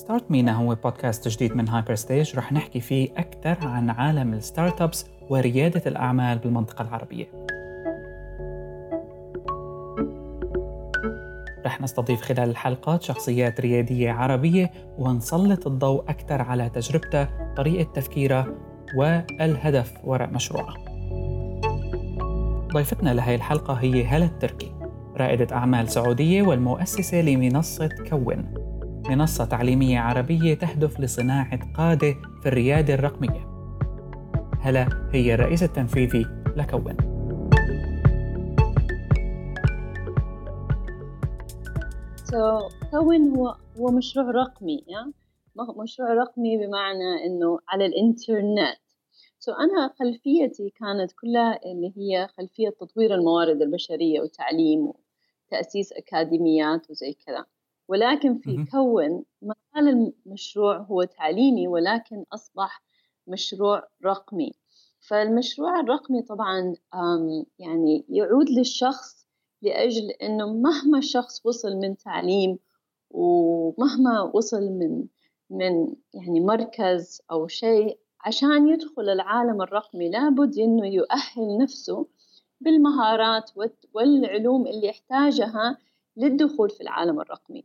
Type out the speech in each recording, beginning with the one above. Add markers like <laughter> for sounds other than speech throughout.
Start MENA هو بودكاست جديد من Hyperstage رح نحكي فيه أكثر عن عالم ال startups وريادة الأعمال بالمنطقة العربية. رح نستضيف خلال الحلقات شخصيات ريادية عربية ونسلط الضوء أكثر على تجربتها، طريقة تفكيرها والهدف وراء مشروعها. ضيفتنا لهي الحلقة هي هلا التركي رائدة أعمال سعودية والمؤسسة لمنصة كون منصة تعليمية عربية تهدف لصناعة قادة في الريادة الرقمية. هلا هي الرئيس التنفيذي لكون. So, كون هو هو مشروع رقمي يعني مشروع رقمي بمعنى إنه على الإنترنت. سو so أنا خلفيتي كانت كلها اللي هي خلفية تطوير الموارد البشرية وتعليم وتأسيس أكاديميات وزي كذا. ولكن في كون ما زال المشروع هو تعليمي ولكن أصبح مشروع رقمي. فالمشروع الرقمي طبعا يعني يعود للشخص لأجل أنه مهما شخص وصل من تعليم ومهما وصل من من يعني مركز أو شيء عشان يدخل العالم الرقمي لابد إنه يؤهل نفسه بالمهارات والعلوم اللي يحتاجها للدخول في العالم الرقمي.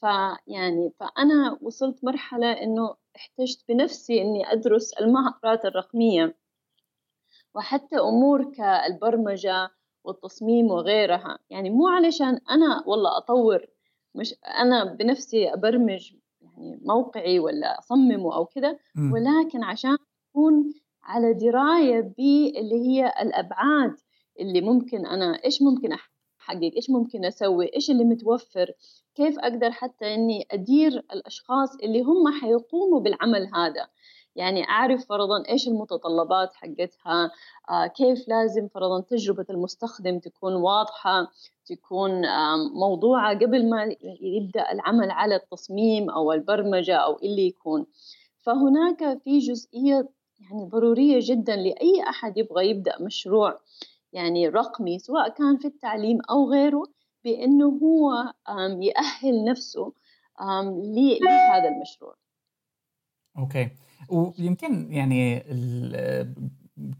فيعني فأنا وصلت مرحلة إنه احتجت بنفسي إني أدرس المهارات الرقمية. وحتى أمور كالبرمجة والتصميم وغيرها. يعني مو علشان أنا والله أطور مش أنا بنفسي أبرمج يعني موقعي ولا أصممه أو كذا ولكن عشان أكون على دراية باللي هي الأبعاد اللي ممكن أنا إيش ممكن أحقق إيش ممكن أسوي؟ إيش اللي متوفر؟ كيف أقدر حتى إني أدير الأشخاص اللي هم حيقوموا بالعمل هذا؟ يعني أعرف فرضا إيش المتطلبات حقتها آه كيف لازم فرضا تجربة المستخدم تكون واضحة تكون آه موضوعة قبل ما يبدأ العمل على التصميم أو البرمجة أو اللي يكون. فهناك في جزئية يعني ضرورية جدا لأي أحد يبغى يبدأ مشروع. يعني رقمي سواء كان في التعليم أو غيره بأنه هو يأهل نفسه لهذا المشروع. okay. ويمكن يعني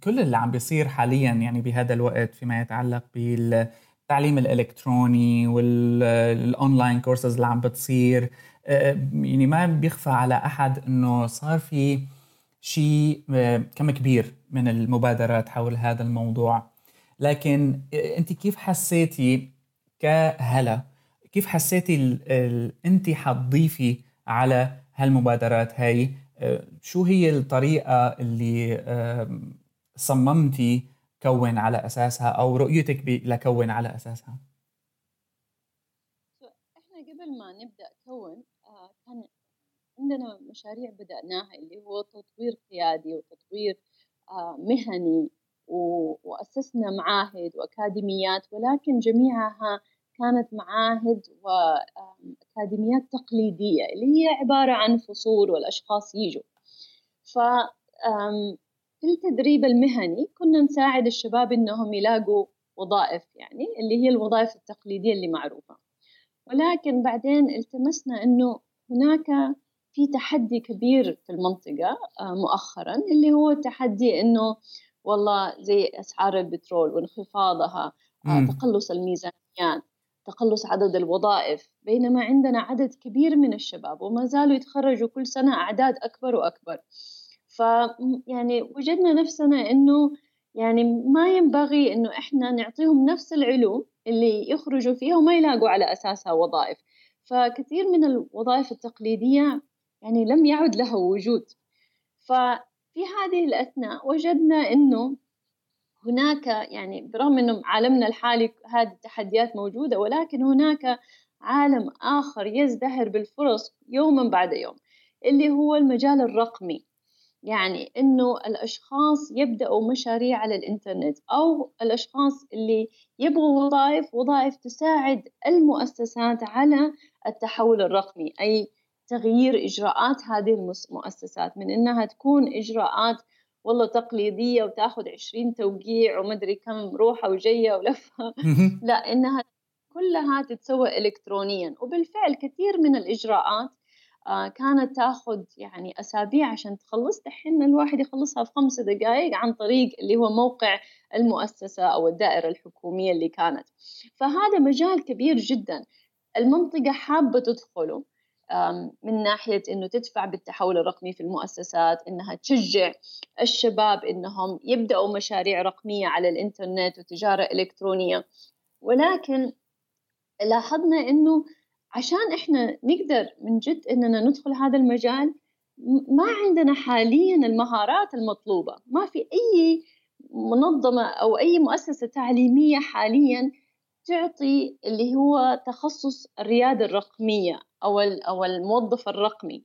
كل اللي عم بيصير حاليا يعني بهذا الوقت فيما يتعلق بالتعليم الإلكتروني وال online courses اللي عم بتصير يعني ما بيخفى على أحد إنه صار في شيء كم كبير من المبادرات حول هذا الموضوع. لكن انت كيف حسيتي كهلا؟ كيف حسيتي ال ال انت حتضيفي على هالمبادرات هاي؟ شو هي الطريقة اللي صممتي كون على أساسها أو رؤيتك لكون على أساسها؟ إحنا قبل ما نبدأ كون كان عندنا مشاريع بدأناها اللي هو تطوير قيادي وتطوير مهني. وأسسنا معاهد وأكاديميات ولكن جميعها كانت معاهد وأكاديميات تقليدية اللي هي عبارة عن فصول والأشخاص يجوا. ف في التدريب المهني كنا نساعد الشباب إنهم يلاقوا وظائف يعني اللي هي الوظائف التقليدية اللي معروفة. ولكن بعدين التمسنا إنه هناك في تحدي كبير في المنطقة مؤخرا اللي هو تحدي إنه والله زي أسعار البترول وانخفاضها مم. تقلص الميزانيات تقلص عدد الوظائف بينما عندنا عدد كبير من الشباب وما زالوا يتخرجوا كل سنة أعداد أكبر وأكبر. ف يعني وجدنا نفسنا إنه يعني ما ينبغي إنه إحنا نعطيهم نفس العلوم اللي يخرجوا فيها وما يلاقوا على أساسها وظائف. فكثير من الوظائف التقليدية يعني لم يعد لها وجود. ففي هذه الأثناء وجدنا إنه هناك يعني برغم إنه عالمنا الحالي هذه التحديات موجودة ولكن هناك عالم آخر يزدهر بالفرص يوما بعد يوم اللي هو المجال الرقمي. يعني إنه الأشخاص يبدأوا مشاريع على الإنترنت أو الأشخاص اللي يبغوا وظائف وظائف تساعد المؤسسات على التحول الرقمي. أي تغيير إجراءات هذه المؤسسات من إنها تكون إجراءات والله تقليدية وتاخذ عشرين توقيع ومدري كم روحة وجية ولفة. لا إنها كلها تتسوى إلكترونيا. وبالفعل كثير من الإجراءات آه، كانت تاخذ يعني أسابيع عشان تخلص. دحين الواحد يخلصها في خمس دقائق عن طريق اللي هو موقع المؤسسة أو الدائرة الحكومية اللي كانت. فهذا مجال كبير جدا. المنطقة حابة تدخله. من ناحية إنه تدفع بالتحول الرقمي في المؤسسات إنها تشجع الشباب إنهم يبدأوا مشاريع رقمية على الإنترنت وتجارة إلكترونية. ولكن لاحظنا إنه عشان إحنا نقدر من جد إننا ندخل هذا المجال ما عندنا حاليا المهارات المطلوبة. ما في أي منظمة أو أي مؤسسة تعليمية حاليا تعطي اللي هو تخصص الريادة الرقمية. أو أو الموظف الرقمي.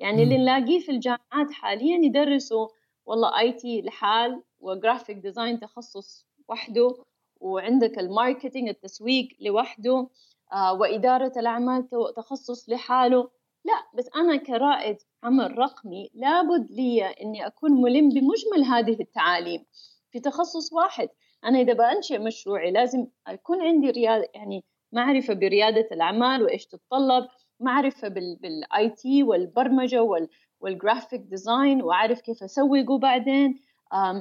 يعني اللي نلاقيه في الجامعات حاليا يدرسوا والله IT لحال و graphic design تخصص وحده وعندك ال marketing التسويق لوحده آه وإدارة الأعمال تخصص لحاله. لا بس أنا كرائد عمل رقمي لابد لي إني أكون ملم بمجمل هذه التعاليم. في تخصص واحد أنا إذا بأنشئ مشروعي لازم يكون عندي ريادة يعني معرفة بريادة الأعمال وإيش تتطلب معرفة بال IT والبرمجة وال وال graphic design وأعرف كيف اسوقه بعدين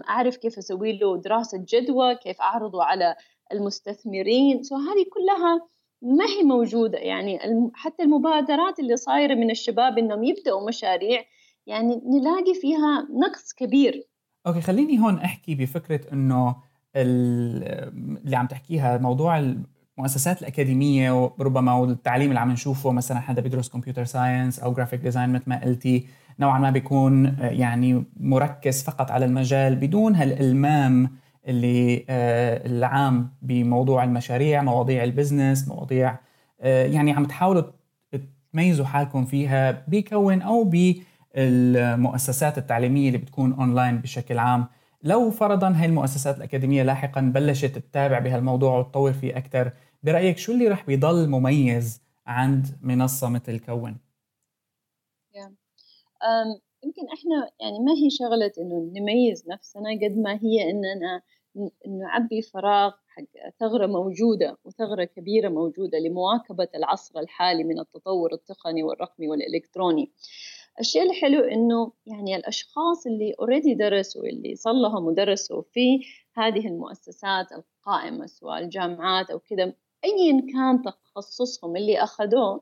أعرف كيف أسوي له دراسة جدوى كيف أعرضه على المستثمرين. so هذه كلها ما هي موجودة. يعني حتى المبادرات اللي صايرة من الشباب إنهم يبدأوا مشاريع يعني نلاقي فيها نقص كبير. okay خليني هون أحكي بفكرة إنه اللي عم تحكيها موضوع المؤسسات الأكاديمية وربما والتعليم اللي عم نشوفه مثلا حدا بيدرس computer science أو graphic design مثل ما قلتي. نوعا ما بيكون آه، يعني مركز فقط على المجال بدون هالإلمام اللي آه، العام بموضوع المشاريع مواضيع ال business مواضيع آه، يعني عم تحاولوا تميزوا حالكم فيها بكون أو بالمؤسسات التعليمية اللي بتكون اونلاين بشكل عام. لو فرضا هاي المؤسسات الأكاديمية لاحقا بلشت تتابع بهالموضوع وتطور فيه أكثر برأيك شو اللي رح بيضل مميز عند منصة مثل كون؟ يمكن إحنا يعني ما هي شغلة إنه نميز نفسنا قد ما هي إننا نعبي فراغ حق ثغرة موجودة وثغرة كبيرة موجودة لمواكبة العصر الحالي من التطور التقني والرقمي والإلكتروني الشيء الحلو إنه يعني الأشخاص اللي اوريدي درسوا اللي صار لهم ودرسوا في هذه المؤسسات القائمة سواء الجامعات أو كذا ايا كان تخصصهم اللي أخذوه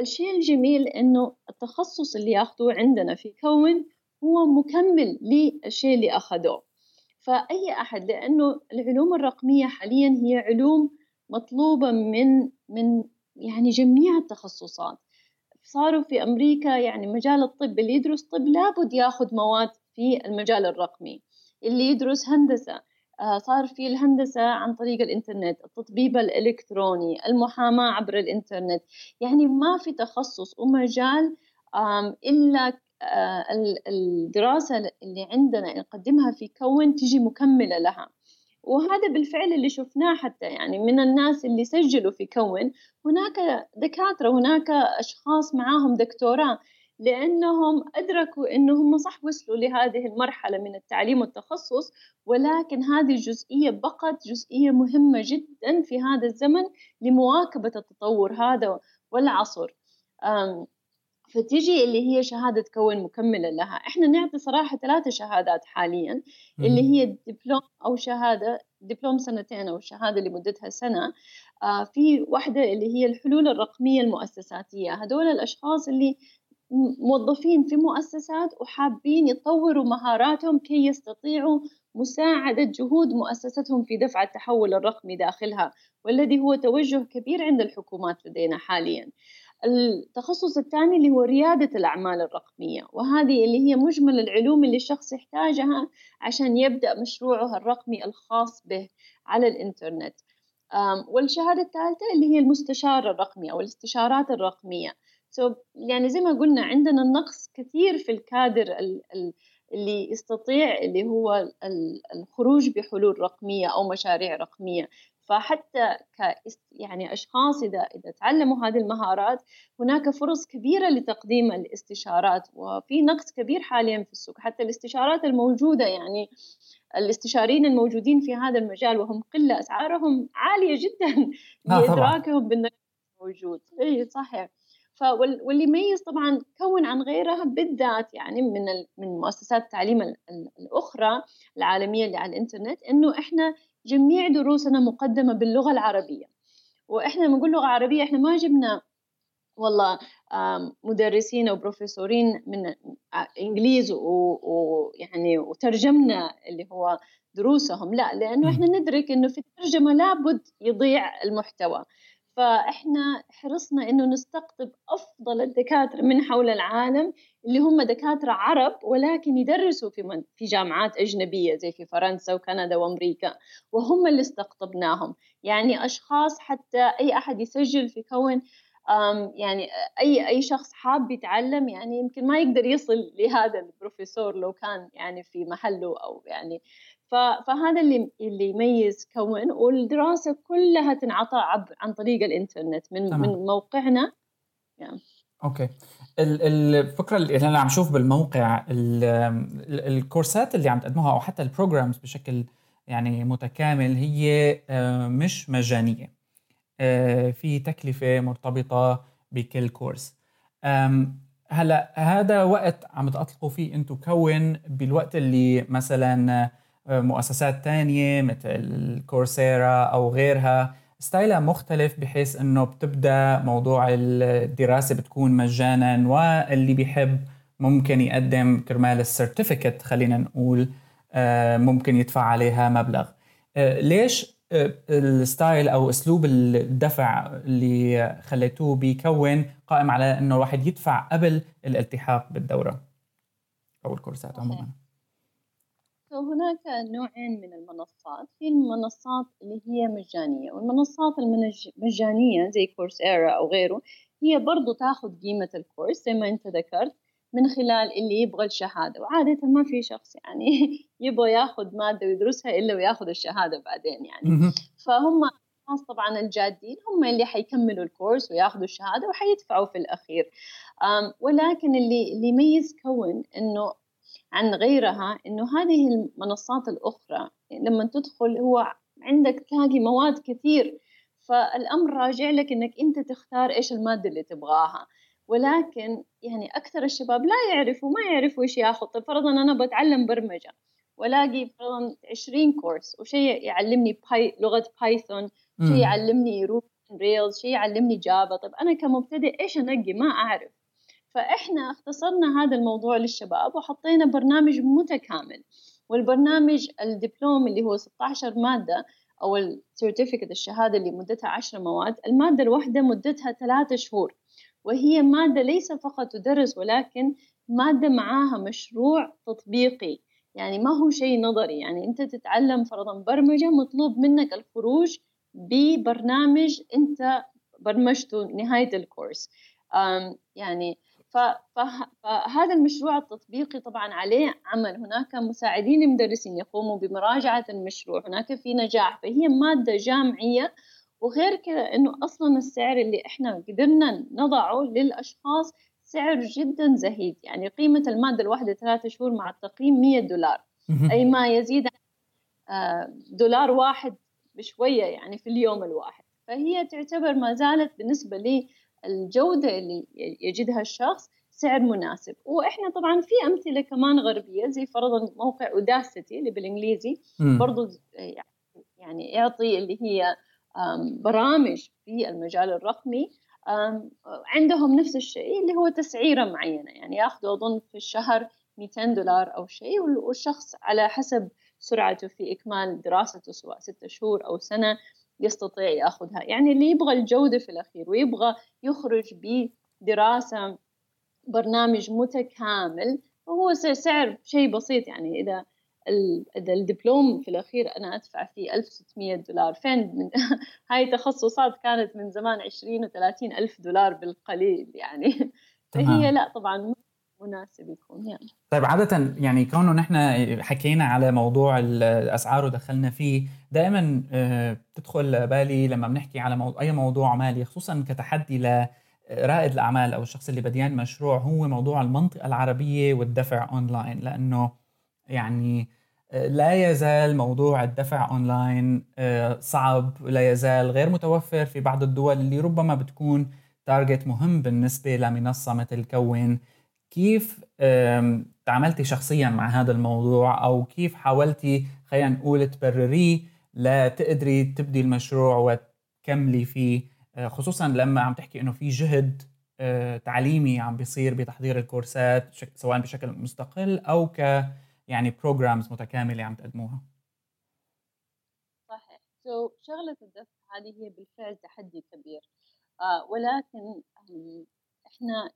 الشيء الجميل إنه التخصص اللي ياخذوه عندنا في كون هو مكمل للشيء اللي أخذوه. فأي أحد لأنه العلوم الرقمية حاليا هي علوم مطلوبة من من يعني جميع التخصصات. صاروا في أمريكا يعني مجال الطب اللي يدرس طب لابد ياخذ مواد في المجال الرقمي. اللي يدرس هندسة آه، صار في الهندسة عن طريق الإنترنت التطبيب الإلكتروني المحاماة عبر الإنترنت. يعني ما في تخصص ومجال إلا آه، الدراسة اللي عندنا نقدمها في كون تجي مكملة لها. وهذا بالفعل اللي شفناه حتى يعني من الناس اللي سجلوا في كون هناك دكاترة هناك أشخاص معاهم دكتوراه لأنهم أدركوا أنهم صح وصلوا لهذه المرحلة من التعليم والتخصص ولكن هذه الجزئية بقت جزئية مهمة جدا في هذا الزمن لمواكبة التطور هذا والعصر. فتيجي اللي هي شهادة كون مكملة لها. إحنا نعطي صراحة ثلاثة شهادات حاليا اللي هي دبلوم أو شهادة دبلوم سنتين أو شهادة لمدتها سنة. آه في واحدة اللي هي الحلول الرقمية المؤسساتية. هدول الأشخاص اللي موظفين في مؤسسات وحابين يطوروا مهاراتهم كي يستطيعوا مساعدة جهود مؤسستهم في دفع التحول الرقمي داخلها والذي هو توجه كبير عند الحكومات لدينا حاليا. التخصص الثاني اللي هو ريادة الأعمال الرقمية وهذه اللي هي مجمل العلوم اللي الشخص يحتاجها عشان يبدأ مشروعه الرقمي الخاص به على الإنترنت. والشهادة الثالثة اللي هي المستشار الرقمي أو الاستشارات الرقمية. So يعني زي ما قلنا عندنا نقص كثير في الكادر اللي يستطيع اللي هو الخروج بحلول رقمية أو مشاريع رقمية. فحتى ك يعني أشخاص إذا إذا تعلموا هذه المهارات هناك فرص كبيرة لتقديم الاستشارات وفي نقص كبير حاليا في السوق. حتى الاستشارات الموجودة يعني الاستشاريين الموجودين في هذا المجال وهم قلة أسعارهم عالية جدا <laughs> لإدراكهم بالنقص موجود إي صحيح. واللي يميز طبعا كون عن غيرها بالذات يعني من من مؤسسات التعليم الأخرى العالمية اللي على الإنترنت إنه إحنا جميع دروسنا مقدمة باللغة العربية. وإحنا لما نقول لغة عربية إحنا ما جبنا والله مدرسين أو بروفيسورين من إنجليز ويعني وترجمنا اللي هو دروسهم لا لأنه إحنا ندرك إنه في الترجمة لابد يضيع المحتوى. فإحنا حرصنا إنه نستقطب أفضل الدكاترة من حول العالم اللي هم دكاترة عرب ولكن يدرسوا في في جامعات أجنبية زي في فرنسا وكندا وأمريكا وهم اللي استقطبناهم. يعني أشخاص حتى أي أحد يسجل في كون يعني أي أي شخص حاب يتعلم يعني يمكن ما يقدر يصل لهذا البروفيسور لو كان يعني في محله أو يعني فهذا اللي اللي يميز كون والدراسة كلها تنعطى عن طريق الإنترنت من تمام. من موقعنا يعني. okay الفكرة اللي أنا عم شوف بالموقع الكورسات اللي عم تقدموها أو حتى ال programs بشكل يعني متكامل هي آه، مش مجانية في تكلفة مرتبطة بكل course. هلا هذا وقت عم تطلقوا فيه أنتم كون بالوقت اللي مثلا مؤسسات تانية مثل كورسيرا أو غيرها style ها مختلف بحيث إنه بتبدأ موضوع الدراسة بتكون مجانا واللي بيحب ممكن يقدم كرمال ال certificate خلينا نقول آه، ممكن يدفع عليها مبلغ. آه، ليش آه، ال style أو أسلوب الدفع اللي خليتوه بيكون قائم على إنه الواحد يدفع قبل الالتحاق بالدورة أو الكورسات عموما. هناك نوعين من المنصات. في المنصات اللي هي مجانية والمنصات المجانية زي كورسيرا أو غيره هي برضو تاخذ قيمة الكورس زي ما أنت ذكرت. من خلال اللي يبغى الشهادة. وعادة ما في شخص يعني <laughs> يبغى ياخذ مادة ويدرسها إلا وياخذ الشهادة بعدين يعني. فهم الناس طبعا الجادين هم اللي حيكملوا الكورس وياخذوا الشهادة وحيدفعوا في الأخير. ولكن اللي اللي يميز كون إنه عن غيرها إنه هذه المنصات الأخرى لما تدخل هو عندك تلاقي مواد كثير. فالأمر راجع لك إنك أنت تختار إيش المادة اللي تبغاها. ولكن يعني أكثر الشباب لا يعرفوا ما يعرفوا إيش ياخذ. طيب فرضا أنا بتعلم برمجة والاقي فرضا 20 course وشيء يعلمني باي لغة Python شيء يعلمني Ruby Rails شيء يعلمني Java طيب أنا كمبتدئ إيش أنقي؟ ما أعرف. فإحنا اختصرنا هذا الموضوع للشباب وحطينا برنامج متكامل. والبرنامج الدبلوم اللي هو 16 مادة أو ال certificate الشهادة اللي مدتها 10 مواد المادة الواحدة مدتها 3 شهور. وهي مادة ليس فقط تدرس ولكن مادة معاها مشروع تطبيقي. يعني ما هو شيء نظري. يعني أنت تتعلم فرضا برمجة مطلوب منك الخروج ببرنامج أنت برمجته نهاية الكورس. يعني فهذا المشروع التطبيقي طبعا عليه عمل. هناك مساعدين مدرسين يقوموا بمراجعة المشروع. هناك في نجاح. فهي مادة جامعية وغير كذا إنه أصلا السعر اللي إحنا قدرنا نضعه للأشخاص سعر جدا زهيد. يعني قيمة المادة الواحدة ثلاثة شهور مع التقييم 100 دولار. أي ما يزيد آه، دولار واحد بشوية يعني في اليوم الواحد. فهي تعتبر ما زالت بالنسبة لي الجودة اللي يجدها الشخص سعر مناسب. وإحنا طبعا في أمثلة كمان غربية زي فرضا موقع اوداسيتي اللي بالإنجليزي برضو يعني يعطي اللي هي برامج في المجال الرقمي عندهم نفس الشيء اللي هو تسعيرة معينة. يعني ياخذوا أظن في الشهر 200 دولار أو شيء والشخص على حسب سرعته في إكمال دراسته سواء ستة شهور أو سنة يستطيع ياخذها. يعني اللي يبغى الجودة في الأخير ويبغى يخرج بدراسة برنامج متكامل وهو سعر شيء بسيط. يعني إذا الدبلوم في الأخير أنا أدفع فيه 1600 دولار. فين من <laughs> هاي تخصصات كانت من زمان 20 و30 ألف دولار بالقليل يعني. <laughs> فهي لا طبعا مناسب يكون يعني طيب عادة يعني كونه نحن حكينا على موضوع الأسعار ودخلنا فيه دائما آه، بتدخل بالي لما بنحكي على موضوع أي موضوع مالي خصوصا كتحدي لرائد الأعمال أو الشخص اللي بديان مشروع هو موضوع المنطقة العربية والدفع أونلاين لأنه يعني آه، لا يزال موضوع الدفع اونلاين آه، صعب لا يزال غير متوفر في بعض الدول اللي ربما بتكون target مهم بالنسبة لمنصة مثل كون كيف تعاملتي شخصيا مع هذا الموضوع؟ أو كيف حاولتي خلينا نقول تبرريه لتقدري تبدي المشروع وتكملي فيه؟ آه، خصوصا لما عم تحكي إنه في جهد تعليمي عم بيصير بتحضير الكورسات سواء بشكل مستقل أو ك يعني programs متكاملة عم تقدموها. صحيح. so, شغلة الدفع هذه هي بالفعل تحدي كبير. آه ولكن إحنا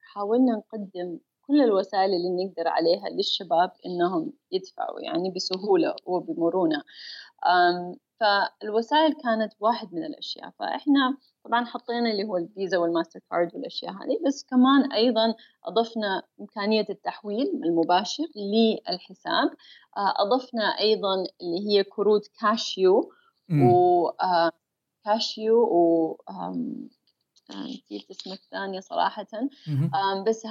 حاولنا نقدم كل الوسائل اللي نقدر عليها للشباب إنهم يدفعوا يعني بسهولة وبمرونة. فالوسائل كانت واحد من الأشياء. فإحنا طبعا حطينا اللي هو الفيزا والماستر كارد والأشياء هذه بس كمان أيضا أضفنا إمكانية التحويل المباشر للحساب. آه، أضفنا أيضا اللي هي كروت CashU و آه، CashU و نسيت اسم الثانية صراحة. بس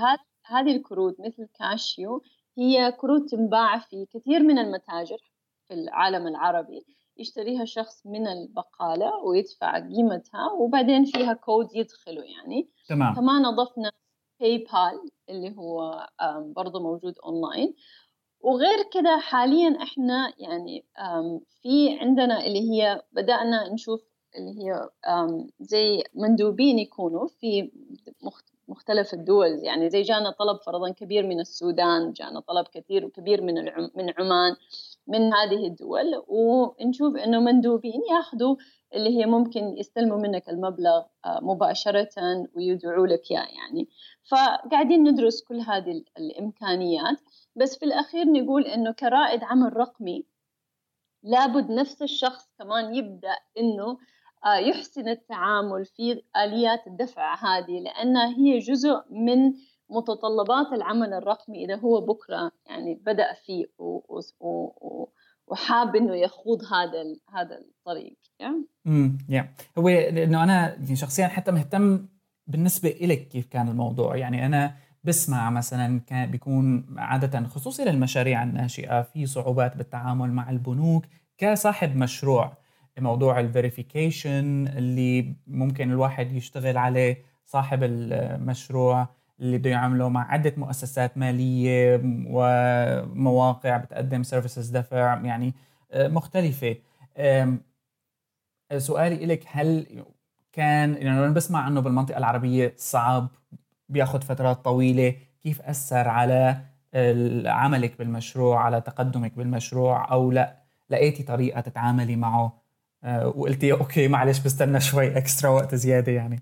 هذه الكروت مثل CashU هي كروت تنباع في كثير من المتاجر في العالم العربي. يشتريها شخص من البقالة ويدفع قيمتها وبعدين فيها كود يدخله يعني. تمام. كمان أضفنا PayPal اللي هو برضه موجود أونلاين. وغير كده حاليا إحنا يعني في عندنا اللي هي بدأنا نشوف اللي هي زي مندوبين يكونوا في مختلف الدول يعني زي جانا طلب فرضا كبير من السودان جانا طلب كثير كبير من من عمان. من هذه الدول ونشوف إنه مندوبين ياخذوا اللي هي ممكن يستلموا منك المبلغ آه، مباشرة ويدعوا لك إياه يعني. فقاعدين ندرس كل هذه الإمكانيات بس في الأخير نقول إنه كرائد عمل رقمي لابد نفس الشخص كمان يبدأ إنه آه، يحسن التعامل في آليات الدفع هذه لأنها هي جزء من متطلبات العمل الرقمي إذا هو بكرة يعني بدأ فيه وحاب إنه يخوض هذا هذا الطريق امم yeah. هو إنه أنا يعني شخصيا حتى مهتم بالنسبة إلك كيف كان الموضوع. يعني أنا بسمع مثلا كان بيكون عادة خصوصي للمشاريع الناشئة في صعوبات بالتعامل مع البنوك كصاحب مشروع. موضوع ال verification اللي ممكن الواحد يشتغل عليه صاحب المشروع. اللي بده يعمله مع عدة مؤسسات مالية ومواقع بتقدم services دفع يعني آه، مختلفة. سؤالي لك هل كان يعني أنا بسمع أنه بالمنطقة العربية صعب بياخذ فترات طويلة كيف أثر على عملك بالمشروع على تقدمك بالمشروع أو لا؟ لقيتي طريقة تتعاملي معه آه، وقلتي okay معلش بستنى شوي extra وقت زيادة يعني.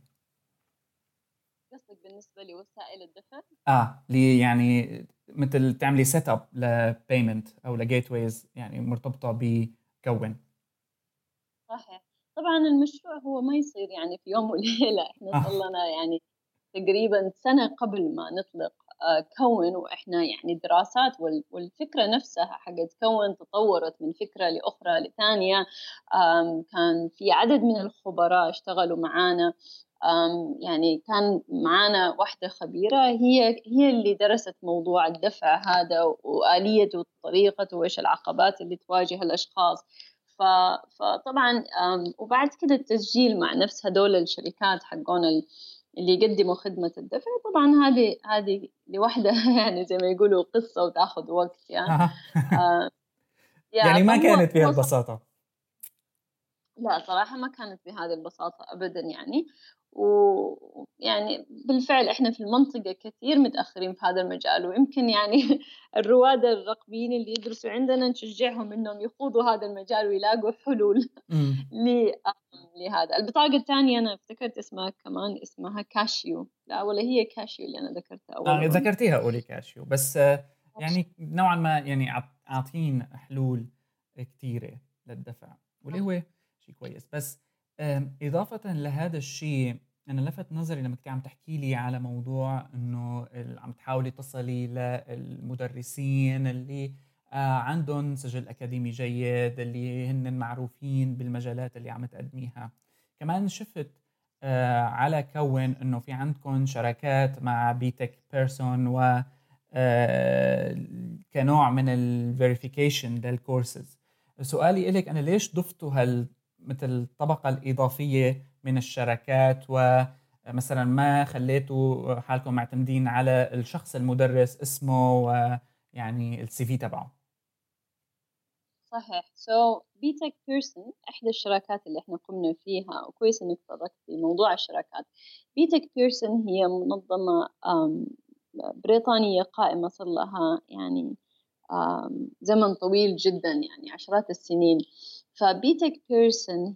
بالنسبة لوسائل الدفع آه لي يعني مثل تعملي set up ل payment أو ل gateways يعني مرتبطة بكون. صحيح. طبعا المشروع هو ما يصير يعني في يوم وليلة. إحنا آه. صار لنا يعني تقريبا سنة قبل ما نطلق كون وإحنا يعني دراسات والفكرة نفسها حقت كون تطورت من فكرة لأخرى لثانية. كان في عدد من الخبراء اشتغلوا معانا. يعني كان معانا واحدة خبيرة هي هي اللي درست موضوع الدفع هذا وآليته وطريقته وإيش العقبات اللي تواجه الأشخاص. فطبعا وبعد كده التسجيل مع نفس هدول الشركات حقون اللي يقدموا خدمة الدفع. طبعا هذه هذه لوحدها <laughs> يعني زي ما يقولوا قصة وتأخذ وقت يعني. آه <laughs> يعني ما كانت بها البساطة. لا صراحة ما كانت بهذه البساطة أبدا يعني. ويعني بالفعل إحنا في المنطقة كثير متأخرين في هذا المجال ويمكن يعني <laughs> الرواد الرقميين اللي يدرسوا عندنا نشجعهم إنهم يخوضوا هذا المجال ويلاقوا حلول <laughs> لهذا. البطاقة الثانية أنا افتكرت اسمها كمان اسمها CashU. لا ولا هي CashU اللي أنا ذكرتها أول آه ذكرتيها قولي CashU. بس يعني نوعا ما يعني عاطين حلول كثيرة للدفع واللي هو شيء كويس. بس إضافة لهذا الشيء أنا لفت نظري لما كنت عم تحكي لي على موضوع إنه عم تحاولي تصلي للمدرسين اللي آه، عندهم سجل أكاديمي جيد اللي هن معروفين بالمجالات اللي عم تقدميها. كمان شفت آه، على كون إنه في عندكم شراكات مع بيتك بيرسون و آه، كنوع من ال verification للكورسز سؤالي لك أنا ليش ضفتوا هال مثل الطبقة الإضافية من الشركات و مثلا ما خليتوا حالكم معتمدين على الشخص المدرس اسمه ويعني ال CV تبعه. صحيح. so BTEC Pearson إحدى الشراكات اللي إحنا قمنا فيها وكويس إنك تطرقت في موضوع الشراكات BTEC Pearson هي منظمة بريطانية قائمة صار لها يعني زمن طويل جدا يعني عشرات السنين. ف BTEC Pearson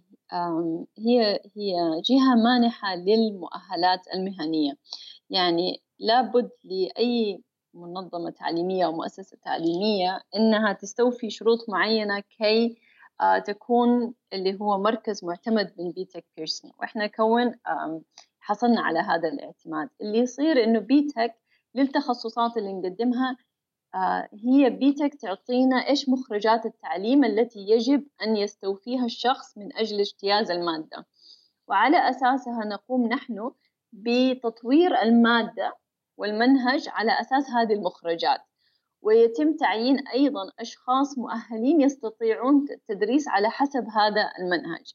هي هي جهة مانحة للمؤهلات المهنية. يعني لابد لأي منظمة تعليمية أو مؤسسة تعليمية إنها تستوفي شروط معينة كي تكون اللي هو مركز معتمد من BTEC Pearson. وإحنا كون حصلنا على هذا الاعتماد. اللي يصير إنه بيتك للتخصصات اللي نقدمها هي بيتك تعطينا إيش مخرجات التعليم التي يجب أن يستوفيها الشخص من أجل اجتياز المادة. وعلى أساسها نقوم نحن بتطوير المادة والمنهج على أساس هذه المخرجات. ويتم تعيين أيضا أشخاص مؤهلين يستطيعون التدريس على حسب هذا المنهج.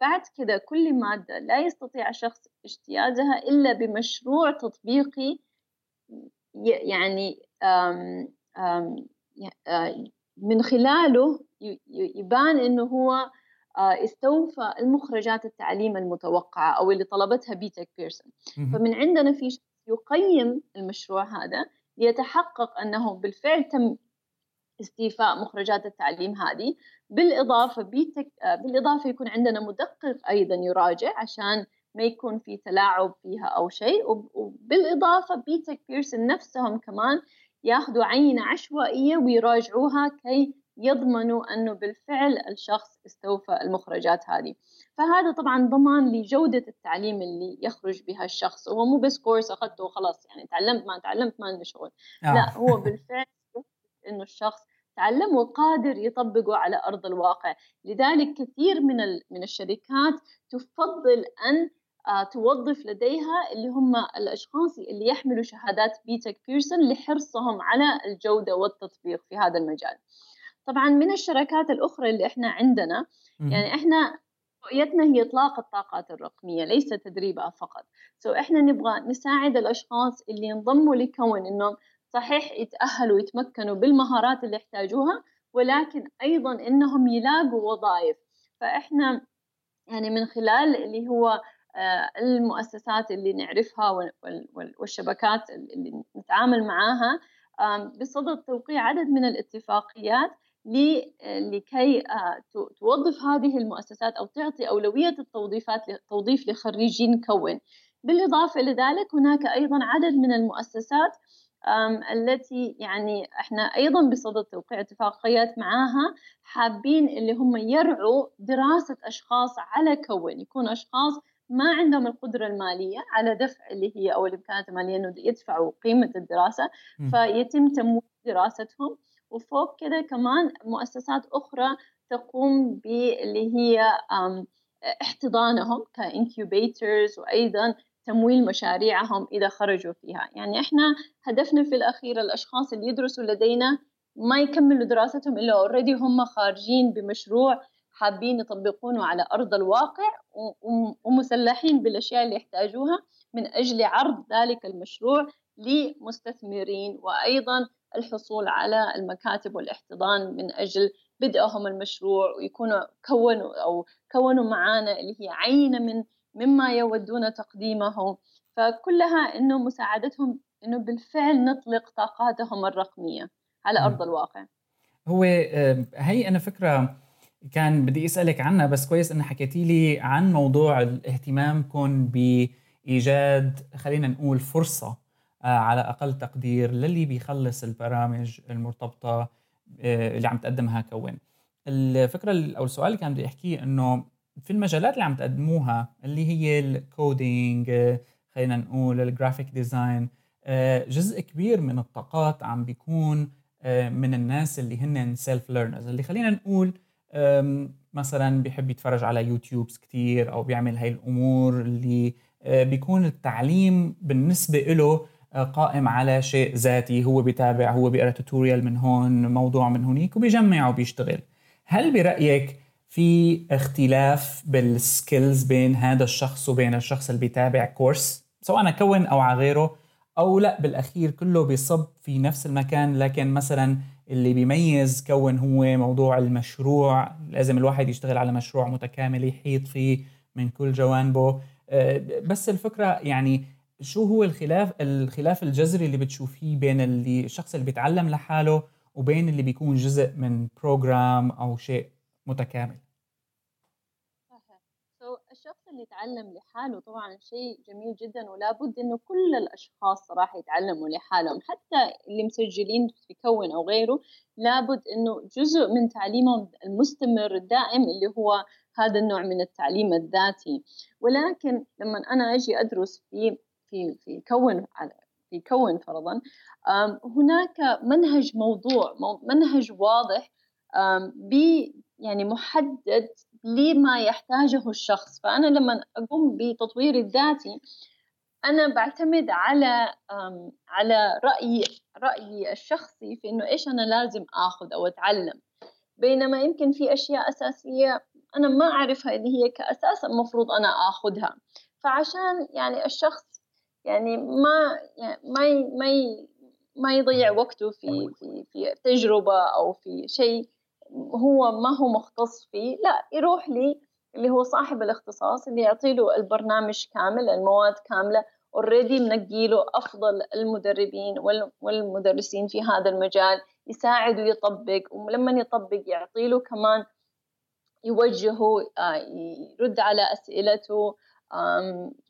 بعد كذا كل مادة لا يستطيع الشخص اجتيازها إلا بمشروع تطبيقي يعني من خلاله يبان إنه هو استوفى المخرجات التعليم المتوقعة أو اللي طلبتها بيتك بيرسون فمن عندنا في يقيم المشروع هذا ليتحقق أنه بالفعل تم استيفاء مخرجات التعليم هذه بالإضافة بيتك بالإضافة يكون عندنا مدقق أيضا يراجع عشان ما يكون في تلاعب فيها أو شيء وبالإضافة بيتك بيرسون نفسهم كمان ياخذوا عينة عشوائية ويراجعوها كي يضمنوا أنه بالفعل الشخص استوفى المخرجات هذه. فهذا طبعا ضمان لجودة التعليم اللي يخرج بها الشخص. هو مو بس كورس أخذته وخلاص يعني تعلمت ما تعلمت ما عنده شغل. آه. لا هو بالفعل إنه الشخص تعلم وقادر يطبقه على أرض الواقع. لذلك كثير من من الشركات تفضل أن آه، توظف لديها اللي هم الأشخاص اللي يحملوا شهادات بيتك بيرسون لحرصهم على الجودة والتطبيق في هذا المجال. طبعا من الشركات الأخرى اللي إحنا عندنا يعني إحنا رؤيتنا هي إطلاق الطاقات الرقمية ليس تدريبها فقط. سو so إحنا نبغى نساعد الأشخاص اللي ينضموا لكون إنهم صحيح يتأهلوا ويتمكنوا بالمهارات اللي يحتاجوها ولكن أيضا إنهم يلاقوا وظائف. فإحنا يعني من خلال اللي هو آه، المؤسسات اللي نعرفها والشبكات اللي نتعامل معاها بصدد توقيع عدد من الاتفاقيات لكي آه، توظف هذه المؤسسات أو تعطي أولوية التوظيفات توظيف لخريجين كون. بالإضافة لذلك هناك أيضا عدد من المؤسسات التي يعني إحنا أيضا بصدد توقيع اتفاقيات معاها حابين اللي هم يرعوا دراسة أشخاص على كون. يكون أشخاص ما عندهم القدرة المالية على دفع اللي هي أو الإمكانات المالية إنه يدفعوا قيمة الدراسة فيتم تمويل دراستهم. وفوق كده كمان مؤسسات أخرى تقوم باللي هي احتضانهم ك incubators وأيضا تمويل مشاريعهم إذا خرجوا فيها. يعني إحنا هدفنا في الأخير الأشخاص اللي يدرسوا لدينا ما يكملوا دراستهم إلا already هم خارجين بمشروع حابين يطبقونه على أرض الواقع ومسلحين بالأشياء اللي يحتاجوها من أجل عرض ذلك المشروع لمستثمرين وأيضا الحصول على المكاتب والاحتضان من أجل بدءهم المشروع ويكونوا كونوا أو كونوا معانا اللي هي عينة من مما يودون تقديمه فكلها إنه مساعدتهم إنه بالفعل نطلق طاقاتهم الرقمية على أرض الواقع. هو هي أنا فكرة كان بدي أسألك عنها بس كويس انه حكيتي لي عن موضوع اهتمامكم بإيجاد خلينا نقول فرصة آه، على أقل تقدير للي بيخلص البرامج المرتبطة آه، اللي عم تقدمها كون. الفكرة أو السؤال اللي كان بدي أحكيه إنه في المجالات اللي عم تقدموها اللي هي ال coding آه، خلينا نقول ال graphic design جزء كبير من الطاقات عم بيكون من الناس اللي هن self learners اللي خلينا نقول مثلا بيحب يتفرج على YouTubes كتير أو بيعمل هاي الأمور اللي بيكون التعليم بالنسبة له قائم على شيء ذاتي هو بيتابع هو بيقرأ tutorial من هون موضوع من هونيك وبيجمع وبيشتغل. هل برأيك في اختلاف بال skills بين هذا الشخص وبين الشخص اللي بيتابع course سواء كون أو على غيره أو لأ بالأخير كله بيصب في نفس المكان لكن مثلا اللي بيميز كون هو موضوع المشروع لازم الواحد يشتغل على مشروع متكامل يحيط فيه من كل جوانبه. آه، بس الفكرة يعني شو هو الخلاف الخلاف الجذري اللي بتشوفيه بين اللي الشخص اللي بيتعلم لحاله وبين اللي بيكون جزء من بروجرام أو شيء متكامل؟ اللي يتعلم لحاله طبعا شيء جميل جدا ولا بد إنه كل الأشخاص صراحة يتعلموا لحالهم. حتى اللي مسجلين في كون أو غيره لابد إنه جزء من تعليمهم المستمر الدائم اللي هو هذا النوع من التعليم الذاتي. ولكن لما أنا أجي أدرس في في في كون في كون فرضا هناك منهج موضوع منهج واضح يعني محدد لما يحتاجه الشخص؟ فأنا لما أقوم بتطويري الذاتي أنا بعتمد على على رأيي رأيي الشخصي في إنه إيش أنا لازم آخذ أو أتعلم. بينما يمكن في أشياء أساسية أنا ما أعرفها اللي هي كأساس المفروض أنا آخذها. فعشان يعني الشخص يعني ما يعني ما ما ما يضيع وقته في في في تجربة أو في شيء هو ما هو مختص فيه لا يروح لي اللي هو صاحب الاختصاص اللي يعطي له البرنامج كامل المواد كاملة اوريدي منقي له أفضل المدربين والمدرسين في هذا المجال يساعده يطبق ولما يطبق يعطي له كمان يوجهه آه، يرد على أسئلته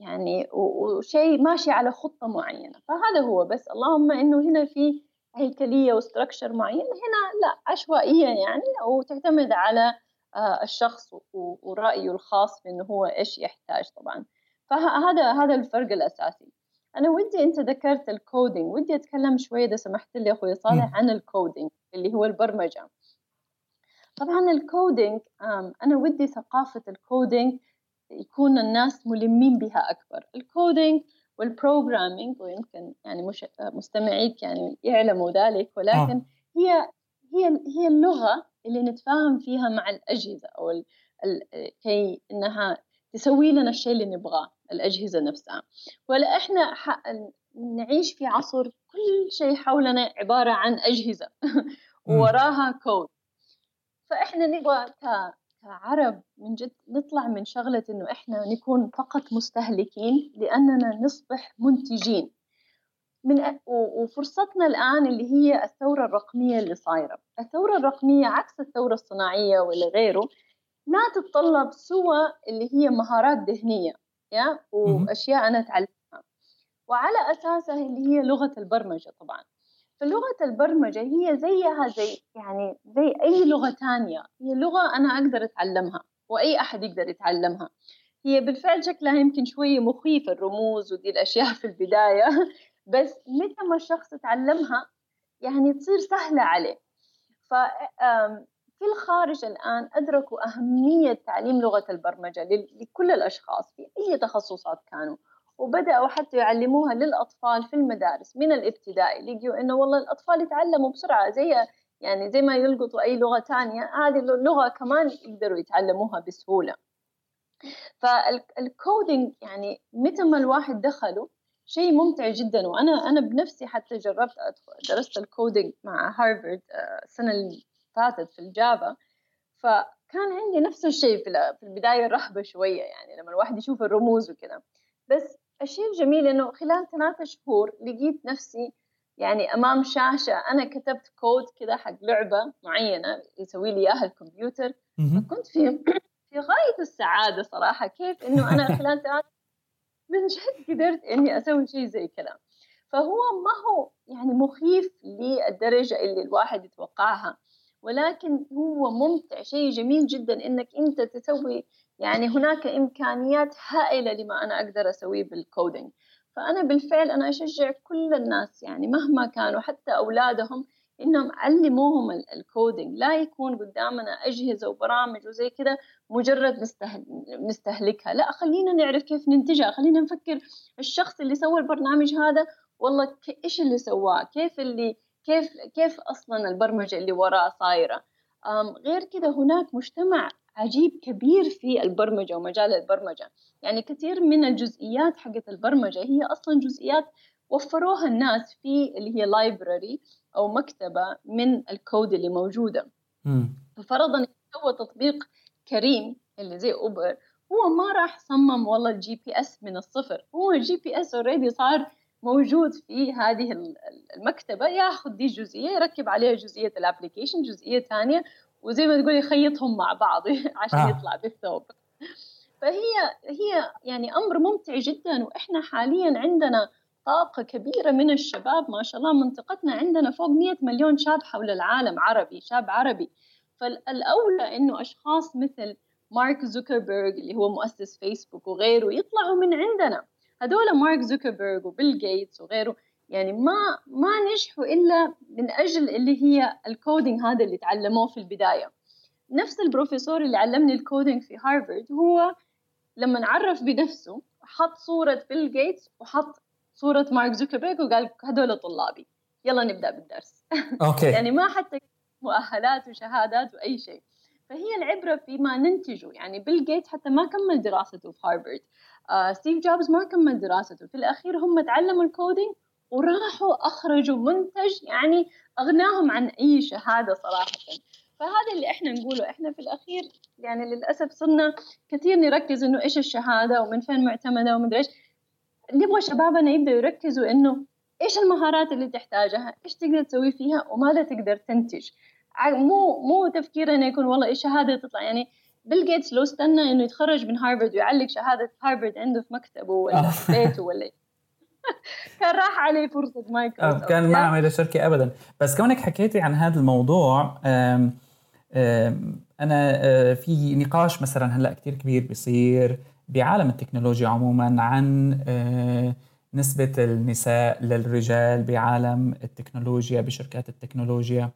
يعني وشيء ماشي على خطة معينة. فهذا هو بس. اللهم إنه هنا في هيكلية وستركشر معين هنا لا عشوائية يعني وتعتمد على آه، الشخص ورأيه الخاص في إنه هو إيش يحتاج طبعا. فهذا هذا الفرق الأساسي. أنا ودي أنت ذكرت ال coding ودي أتكلم شوي إذا سمحت لي أخوي صالح عن ال coding اللي هو البرمجة. طبعا ال coding أنا ودي ثقافة ال coding يكون الناس ملمين بها أكبر. ال coding وال programming ويمكن يعني مش مستمعيك يعني يعلموا ذلك ولكن آه. هي هي هي اللغة اللي نتفاهم فيها مع الأجهزة أو ال ال كي إنها تسوي لنا الشيء اللي نبغاه الأجهزة نفسها. ولا إحنا نعيش في عصر كل شيء حولنا عبارة عن أجهزة ووراها كود فإحنا نبغى كعرب من جد نطلع من شغلة إنه إحنا نكون فقط مستهلكين لأننا نصبح منتجين. من وفرصتنا الآن اللي هي الثورة الرقمية اللي صايرة. الثورة الرقمية عكس الثورة الصناعية واللي غيره ما تتطلب سوى اللي هي مهارات ذهنية يا؟ وأشياء أنا أتعلمها. وعلى أساسها اللي هي لغة البرمجة طبعا. فلغة البرمجة هي زيها زي يعني زي أي لغة تانية. هي لغة أنا أقدر أتعلمها وأي أحد يقدر يتعلمها. هي بالفعل شكلها يمكن شوية مخيف الرموز ودي الأشياء في البداية. <laughs> بس متى ما الشخص يتعلمها يعني تصير سهلة عليه. ف في الخارج الآن أدركوا أهمية تعليم لغة البرمجة لكل الأشخاص في أي تخصصات كانوا. وبدأوا حتى يعلموها للأطفال في المدارس من الابتدائي لقيوا إنه والله الأطفال يتعلموا بسرعة زي يعني زي ما يلقطوا أي لغة تانية هذه اللغة كمان يقدروا يتعلموها بسهولة. فالكودينج يعني متى ما الواحد دخله شيء ممتع جدا. وأنا أنا بنفسي حتى جربت درست ال coding مع هارفارد آه، السنة اللي فاتت في ال Java. فكان عندي نفس الشيء في البداية رهبة شوية يعني لما الواحد يشوف الرموز وكذا. بس الشيء الجميل إنه خلال ثلاثة شهور لقيت نفسي يعني أمام شاشة أنا كتبت كود كذا حق لعبة معينة يسوي لي إياها الكمبيوتر. فكنت في في غاية السعادة صراحة كيف إنه أنا <laughs> خلال ثلاث من جد قدرت إني أسوي شيء زي كذا. فهو ما هو يعني مخيف للدرجة اللي الواحد يتوقعها ولكن هو ممتع شيء جميل جدا إنك أنت تسوي يعني هناك إمكانيات هائلة لما أنا أقدر أسويه بال coding فأنا بالفعل أنا أشجع كل الناس يعني مهما كانوا حتى أولادهم إنهم علموهم ال coding لا يكون قدامنا أجهزة وبرامج وزي كذا مجرد نستهلكها لا خلينا نعرف كيف ننتجها. خلينا نفكر الشخص اللي سوى البرنامج هذا والله إيش اللي سواه؟ كيف اللي كيف كيف أصلا البرمجة اللي وراه صايرة؟ غير كذا هناك مجتمع عجيب كبير في البرمجة ومجال البرمجة. يعني كثير من الجزئيات حقت البرمجة هي أصلا جزئيات وفروها الناس في اللي هي لايبراري أو مكتبة من الكود اللي موجودة. ففرضا سوى تطبيق كريم اللي زي أوبر هو ما راح صمم والله ال GPS من الصفر. هو ال GPS already صار موجود في هذه المكتبة ياخذ دي جزئية يركب عليها جزئية ال application جزئية ثانية وزي ما تقول يخيطهم مع بعض <laughs> عشان آه. يطلع بالثوب. فهي هي يعني أمر ممتع جدا وإحنا حاليا عندنا طاقة كبيرة من الشباب ما شاء الله منطقتنا عندنا فوق 100 مليون شاب حول العالم عربي شاب عربي. فالأولى إنه أشخاص مثل مارك زوكربيرج اللي هو مؤسس فيسبوك وغيره يطلعوا من عندنا. هذول مارك زوكربيرج وبيل جيتس وغيره يعني ما ما نجحوا إلا من أجل اللي هي ال coding هذا اللي تعلموه في البداية. نفس البروفيسور اللي علمني ال coding في هارفارد هو لما عرف بنفسه حط صورة بيل جيتس وحط صورة مارك زوكربيرج وقال هذول طلابي يلا نبدأ بالدرس. <laughs> okay. يعني ما حتى مؤهلات وشهادات وأي شيء. فهي العبرة فيما ننتجه. يعني بيل جيتس حتى ما كمل دراسته في هارفارد آه ستيف جوبز ما كمل دراسته. في الأخير هم تعلموا ال coding وراحوا أخرجوا منتج يعني أغناهم عن أي شهادة صراحة. فهذا اللي إحنا نقوله. إحنا في الأخير يعني للأسف صرنا كثير نركز إنه إيش الشهادة ومن فين معتمدة ومدري إيش. نبغى شبابنا يبدأوا يركزوا إنه إيش المهارات اللي تحتاجها إيش تقدر تسوي فيها وماذا تقدر تنتج. مو مو تفكير إنه يكون والله إيش شهادة تطلع. يعني بيل جيتس لو استنى إنه يتخرج من هارفرد ويعلق شهادة هارفرد عنده في مكتبه ولا في بيته ولا <laughs> كان راح عليه فرصة مايكروسوفت آه، كان ما عمل شركة ابدا. بس كونك حكيتي عن هذا الموضوع أم أم أنا آه، في نقاش مثلا هلأ كثير كبير بيصير بعالم التكنولوجيا عموما عن آه، نسبة النساء للرجال بعالم التكنولوجيا بشركات التكنولوجيا.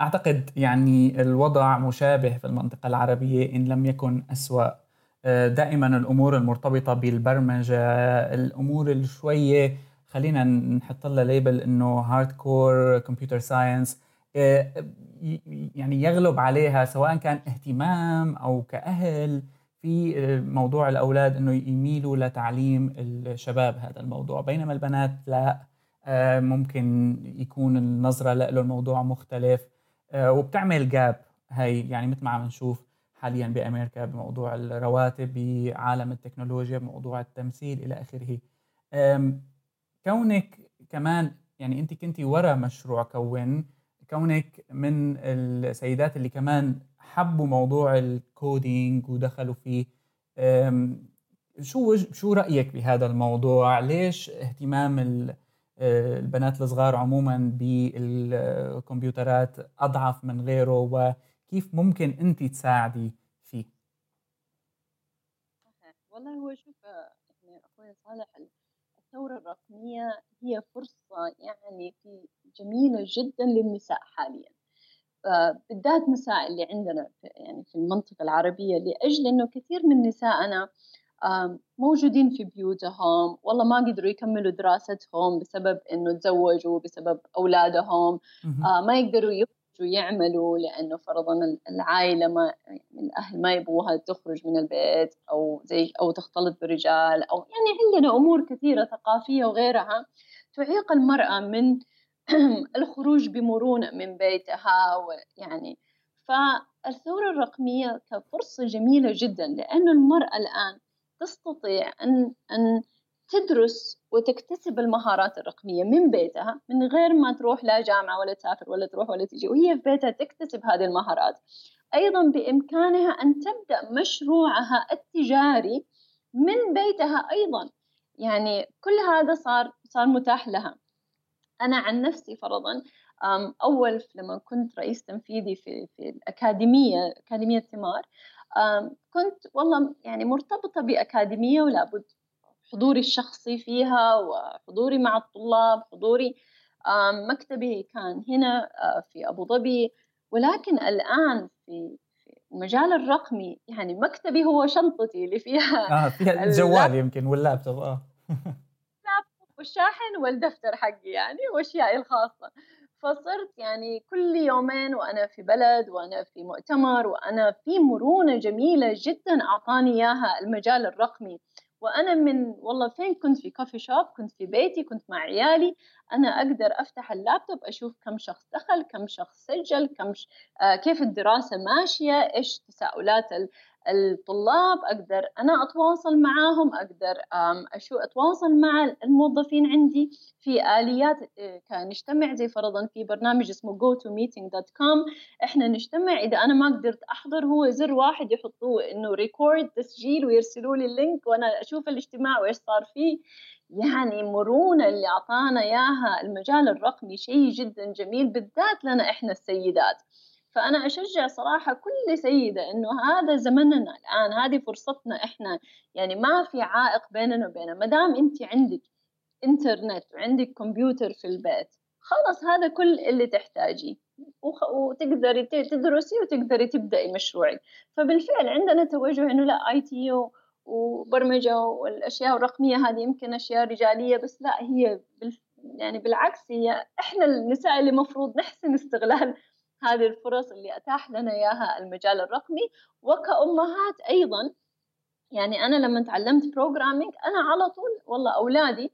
أعتقد يعني الوضع مشابه في المنطقة العربية إن لم يكن أسوأ دائما الأمور المرتبطة بالبرمجة الأمور اللي شوية خلينا نحط لها label إنه hardcore computer science يعني يغلب عليها سواء كان اهتمام أو كأهل في موضوع الأولاد إنه يميلوا لتعليم الشباب هذا الموضوع. بينما البنات لا آه، ممكن يكون النظرة له الموضوع مختلف آه، وبتعمل جاب هاي يعني مثل ما عم نشوف. حاليا بأمريكا بموضوع الرواتب بعالم التكنولوجيا بموضوع التمثيل إلى آخره. كونك كمان يعني أنت كنتي ورا مشروع كون كونك من السيدات اللي كمان حبوا موضوع الكودينج ودخلوا فيه شو شو رأيك بهذا الموضوع؟ ليش اهتمام البنات الصغار عموما بالكمبيوترات أضعف من غيره؟ وكيف ممكن أنت تساعدي فيه؟ والله هو شوف يعني أخوي صالح الثورة الرقمية هي فرصة يعني في جميلة جدا للنساء حاليا. بالذات نساء اللي عندنا في يعني في المنطقة العربية لأجل إنه كثير من نسائنا موجودين في بيوتهم والله ما قدروا يكملوا دراستهم بسبب إنه تزوجوا بسبب أولادهم آه ما يقدروا يخرجوا يعملوا لأنه فرضا العائلة ما يعني الأهل ما يبغوها تخرج من البيت أو زي أو تختلط برجال أو يعني عندنا أمور كثيرة ثقافية وغيرها. تعيق المرأة من <clears throat> الخروج بمرونة من بيتها ويعني فالثورة الرقمية كفرصة جميلة جدا لأنه المرأة الآن تستطيع أن أن تدرس وتكتسب المهارات الرقمية من بيتها من غير ما تروح لا جامعة ولا تسافر ولا تروح ولا تجي وهي في بيتها تكتسب هذه المهارات. أيضا بإمكانها أن تبدأ مشروعها التجاري من بيتها أيضا. يعني كل هذا صار صار متاح لها. أنا عن نفسي فرضا أول لما كنت رئيس تنفيذي في في الأكاديمية أكاديمية ثمار كنت والله يعني مرتبطة بأكاديمية ولا بد حضوري الشخصي فيها وحضوري مع الطلاب حضوري مكتبي كان هنا في أبو ظبي. ولكن الآن في المجال الرقمي يعني مكتبي هو شنطتي اللي فيها آه فيها <laughs> الجوال يمكن واللابتوب آه. اللابتوب <laughs> والشاحن والدفتر حقي يعني وأشيائي الخاصة. فصرت يعني كل يومين وأنا في بلد وأنا في مؤتمر وأنا في مرونة جميلة جدا أعطاني إياها المجال الرقمي. وأنا من والله فين كنت في كوفي شوب كنت في بيتي كنت مع عيالي أنا أقدر أفتح اللابتوب أشوف كم شخص دخل كم شخص سجل كم ش... آه كيف الدراسة ماشية إيش تساؤلات الطلاب أقدر أنا أتواصل معاهم أقدر أشو أتواصل مع الموظفين عندي في آليات آه، نجتمع زي فرضا في برنامج اسمه go to meeting.com إحنا نجتمع إذا أنا ما قدرت أحضر هو زر واحد يحطوه إنه record تسجيل ويرسلوا لي ال link وأنا أشوف الاجتماع وإيش صار فيه. يعني مرونة اللي أعطانا إياها المجال الرقمي شيء جدا جميل بالذات لنا إحنا السيدات. فأنا أشجع صراحة كل سيدة إنه هذا زمننا الآن هذه فرصتنا إحنا. يعني ما في عائق بيننا وبينها. ما دام أنت عندك إنترنت وعندك كمبيوتر في البيت خلص هذا كل اللي تحتاجيه. وتقدري تدرسي وتقدري تبدأي مشروعك. فبالفعل عندنا توجه إنه لا آي تي وبرمجة والأشياء الرقمية هذه يمكن أشياء رجالية بس لا هي يعني بالعكس هي إحنا النساء اللي مفروض نحسن استغلال هذه الفرص اللي أتاح لنا إياها المجال الرقمي. وكأمهات أيضا يعني أنا لما تعلمت programming أنا على طول والله أولادي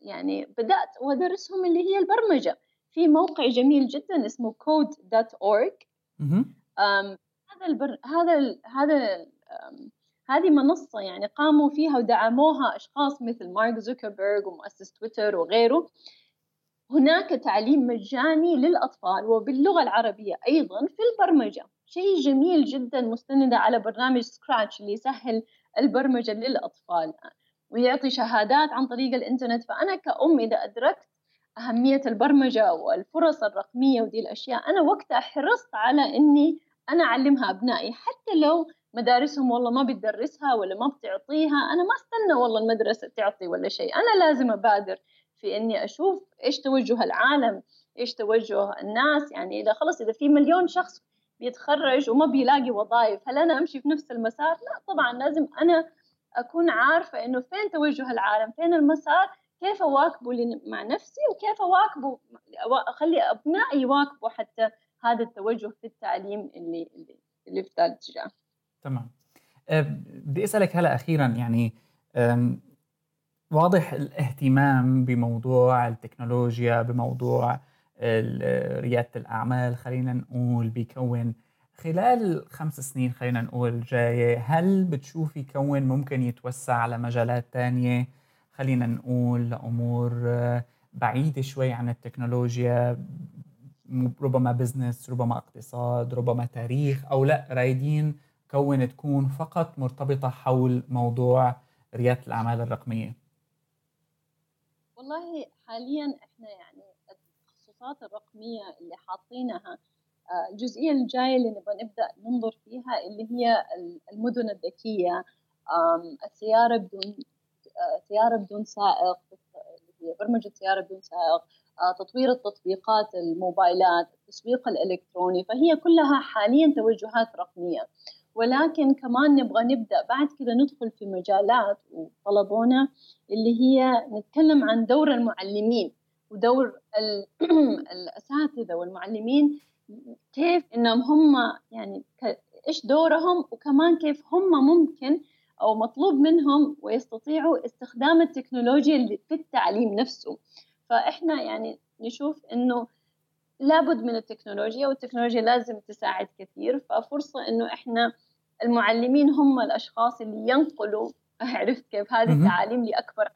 يعني بدأت وأدرسهم اللي هي البرمجة. في موقع جميل جدا اسمه code.org هذا البر... هذا ال... هذا هذه منصة يعني قاموا فيها ودعموها أشخاص مثل مارك زوكربيرج ومؤسس تويتر وغيره. هناك تعليم مجاني للأطفال وباللغة العربية أيضا في البرمجة شيء جميل جدا مستندة على برنامج سكراتش اللي يسهل البرمجة للأطفال. ويعطي شهادات عن طريق الإنترنت. فأنا كأم إذا أدركت أهمية البرمجة والفرص الرقمية ودي الأشياء أنا وقتها حرصت على إني أنا أعلمها أبنائي. حتى لو مدارسهم والله ما بتدرسها ولا ما بتعطيها أنا ما استنى والله المدرسة تعطي ولا شيء. أنا لازم أبادر في إني أشوف إيش توجه العالم إيش توجه الناس. يعني إذا خلص إذا في مليون شخص بيتخرج وما بيلاقي وظائف هل أنا أمشي في نفس المسار؟ لا طبعا لازم أنا أكون عارفة إنه فين توجه العالم فين المسار كيف أواكبه مع نفسي وكيف أواكبه أخلي أبنائي يواكبوا حتى هذا التوجه في التعليم اللي اللي, في ذا الاتجاه تمام. أه، بدي أسألك هلا أخيرا يعني واضح الاهتمام بموضوع التكنولوجيا بموضوع ريادة الأعمال خلينا نقول بيكون خلال خمس سنين خلينا نقول جاية هل بتشوفي كون ممكن يتوسع على مجالات تانية؟ خلينا نقول لأمور بعيدة شوي عن التكنولوجيا ربما بزنس ربما اقتصاد ربما تاريخ أو لأ رايدين كون تكون فقط مرتبطة حول موضوع ريادة الأعمال الرقمية. والله حاليا إحنا يعني التخصصات الرقمية اللي حاطينها آه، الجزئية الجاية اللي نبغى نبدأ ننظر فيها اللي هي المدن الذكية السيارة بدون آه، سيارة بدون سائق اللي هي برمجة سيارة بدون سائق آه، تطوير التطبيقات الموبايلات التسويق الإلكتروني فهي كلها حاليا توجهات رقمية. ولكن كمان نبغى نبدأ بعد كذا ندخل في مجالات وطلبونا اللي هي نتكلم عن دور المعلمين ودور <clears throat> الأساتذة والمعلمين كيف إنهم هم يعني إيش دورهم وكمان كيف هم ممكن أو مطلوب منهم ويستطيعوا استخدام التكنولوجيا في التعليم نفسه. فإحنا يعني نشوف إنه لابد من التكنولوجيا والتكنولوجيا لازم تساعد كثير. ففرصة إنه إحنا المعلمين هم الأشخاص اللي ينقلوا <laughs> عرفت كيف؟ هذه التعاليم لأكبر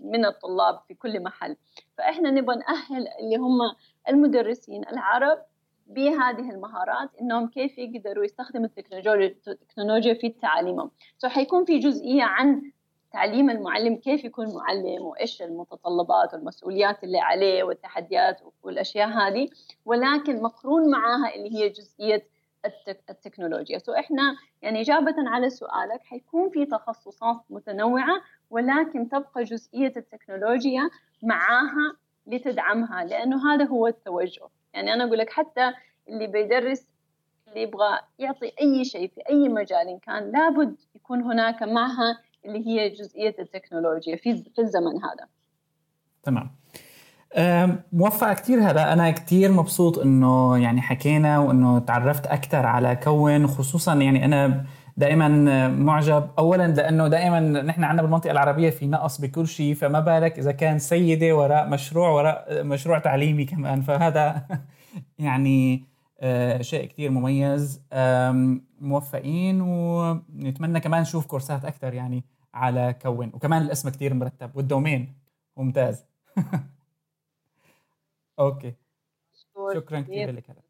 من الطلاب في كل محل. فإحنا نبغى نأهل اللي هم المدرسين العرب بهذه المهارات إنهم كيف يقدروا يستخدموا التكنولوجيا في تعاليمهم سو حيكون في جزئية عن تعليم المعلم كيف يكون معلم وإيش المتطلبات والمسؤوليات اللي عليه والتحديات والأشياء هذه. ولكن مقرون معها اللي هي جزئية التكنولوجيا. سو إحنا يعني إجابة على سؤالك حيكون في تخصصات متنوعة ولكن تبقى جزئية التكنولوجيا معاها لتدعمها لأنه هذا هو التوجه. يعني أنا أقول لك حتى اللي بيدرس اللي يبغى يعطي أي شيء في أي مجال إن كان لابد يكون هناك معها اللي هي جزئية التكنولوجيا في في الزمن هذا. تمام. موفق كثير هلا أنا كثير مبسوط إنه يعني حكينا وإنه تعرفت أكثر على كون خصوصا يعني أنا دائما معجب. اولا لأنه دائما نحن عندنا بالمنطقة العربية في نقص بكل شيء فما بالك إذا كان سيدة وراء مشروع وراء مشروع تعليمي كمان. فهذا <laughs> يعني آه، شيء كثير مميز. موفقين ونتمنى كمان نشوف كورسات أكثر يعني. على كون. وكمان الاسم كثير مرتب والدومين ممتاز. <laughs> أوكي. شكرا كثير لك هلا.